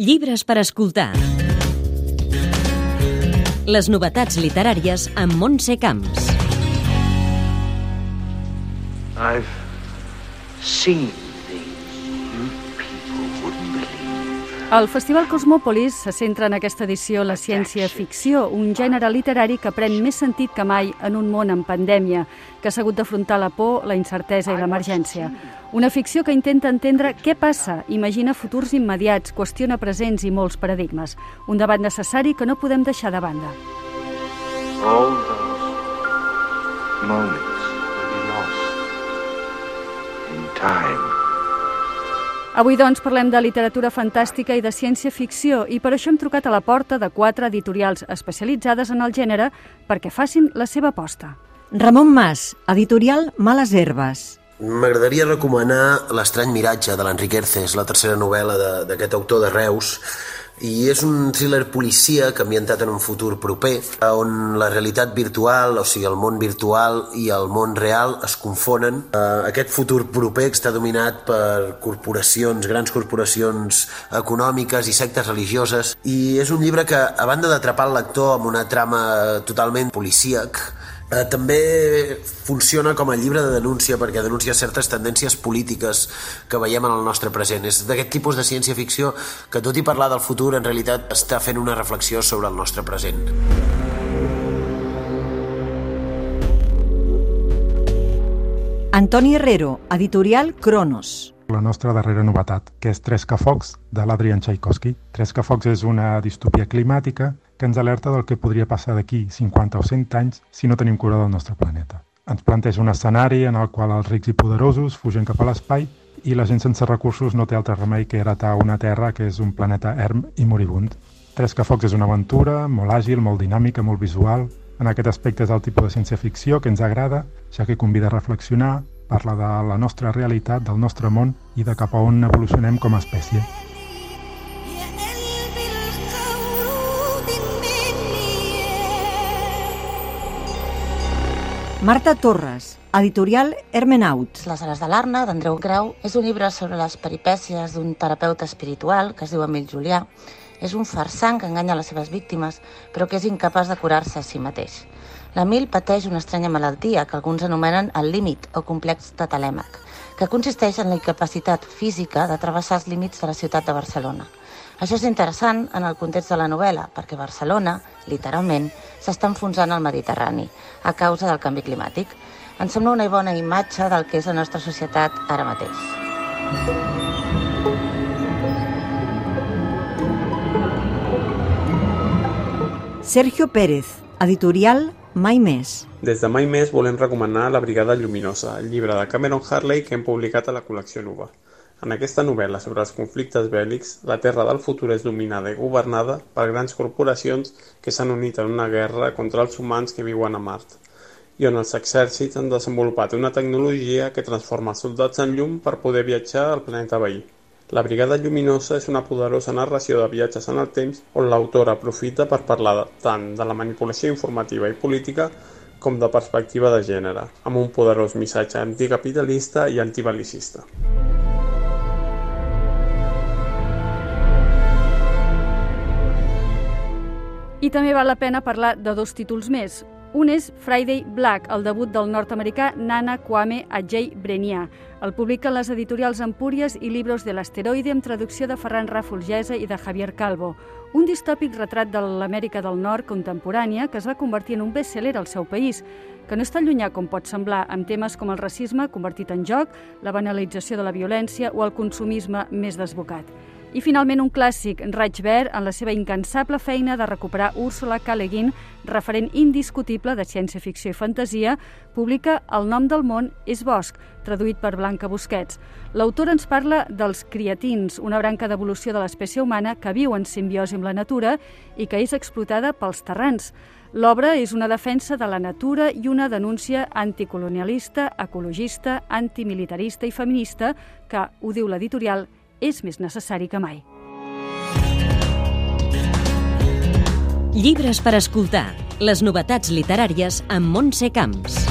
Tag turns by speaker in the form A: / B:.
A: Llibres per escoltar. Les novetats literàries amb Montse Camps.
B: I've seen
C: El Festival Cosmòpolis se centra en aquesta edició la ciència-ficció, un gènere literari que pren més sentit que mai en un món en pandèmia, que s'ha hagut d'afrontar la por, la incertesa i l'emergència. Una ficció que intenta entendre què passa, imagina futurs immediats, qüestiona presents i molts paradigmes. Un debat necessari que no podem deixar de banda.
B: All those moments will be lost in time.
C: Avui, doncs, parlem de literatura fantàstica i de ciència-ficció i per això hem trucat a la porta de quatre editorials especialitzades en el gènere perquè facin la seva aposta.
A: Ramon Mas, editorial Males Herbes.
D: M'agradaria recomanar L'estrany miratge de l'Enric Erces, la tercera novel·la de- d'aquest autor de Reus, i és un thriller policíac ambientat en un futur proper, on la realitat virtual, o sigui, el món virtual i el món real es confonen. Eh, Aquest futur proper està dominat per corporacions, grans corporacions econòmiques i sectes religioses, i és un llibre que, a banda d'atrapar el lector amb una trama totalment policíac, Eh, també funciona com a llibre de denúncia perquè denuncia certes tendències polítiques que veiem en el nostre present. És d'aquest tipus de ciència-ficció que, tot i parlar del futur, en realitat està fent una reflexió sobre el nostre present.
A: Antoni Herrero, editorial Cronos.
E: la nostra darrera novetat, que és Trescafocs, de l'Adrian Tchaikovsky. Trescafocs és una distopia climàtica que ens alerta del que podria passar d'aquí 50 o 100 anys si no tenim cura del nostre planeta. Ens planteja un escenari en el qual els rics i poderosos fugen cap a l'espai i la gent sense recursos no té altre remei que heretar una Terra que és un planeta erm i moribund. Trescafocs és una aventura molt àgil, molt dinàmica, molt visual. En aquest aspecte és el tipus de ciència-ficció que ens agrada, ja que convida a reflexionar, parla de la nostra realitat, del nostre món i de cap a on evolucionem com a espècie.
A: Marta Torres, editorial Hermenaut.
F: Les ales de l'Arna, d'Andreu Grau, és un llibre sobre les peripècies d'un terapeuta espiritual que es diu Emil Julià. És un farsant que enganya les seves víctimes, però que és incapaç de curar-se a si mateix. L'Emil pateix una estranya malaltia que alguns anomenen el límit o complex de telèmac, que consisteix en la incapacitat física de travessar els límits de la ciutat de Barcelona. Això és interessant en el context de la novel·la, perquè Barcelona, literalment, s'està enfonsant al Mediterrani a causa del canvi climàtic. Ens sembla una bona imatge del que és la nostra societat ara mateix.
A: Sergio Pérez, editorial Mai Més.
G: Des de mai més volem recomanar La Brigada Lluminosa, el llibre de Cameron Harley que hem publicat a la col·lecció Nova. En aquesta novel·la sobre els conflictes bèl·lics, la Terra del futur és dominada i governada per grans corporacions que s'han unit en una guerra contra els humans que viuen a Mart, i on els exèrcits han desenvolupat una tecnologia que transforma els soldats en llum per poder viatjar al planeta veí. La Brigada Lluminosa és una poderosa narració de viatges en el temps on l'autor aprofita per parlar tant de la manipulació informativa i política com de perspectiva de gènere, amb un poderós missatge anticapitalista i antibelicista.
C: I també val la pena parlar de dos títols més. Un és Friday Black, el debut del nord-americà Nana Kwame Ajay Brenià. El publiquen les editorials Empúries i Libros de l'Asteroide amb traducció de Ferran Rafolgesa i de Javier Calvo. Un distòpic retrat de l'Amèrica del Nord contemporània que es va convertir en un best-seller al seu país, que no tan llunyà com pot semblar, amb temes com el racisme convertit en joc, la banalització de la violència o el consumisme més desbocat. I finalment un clàssic, Raig Verd, en la seva incansable feina de recuperar Úrsula K. Le Guin, referent indiscutible de ciència-ficció i fantasia, publica El nom del món és bosc, traduït per Blanca Busquets. L'autor ens parla dels criatins, una branca d'evolució de l'espècie humana que viu en simbiosi amb la natura i que és explotada pels terrans. L'obra és una defensa de la natura i una denúncia anticolonialista, ecologista, antimilitarista i feminista que, ho diu l'editorial, és més necessari que mai.
A: Llibres per escoltar. Les novetats literàries amb Montse Camps.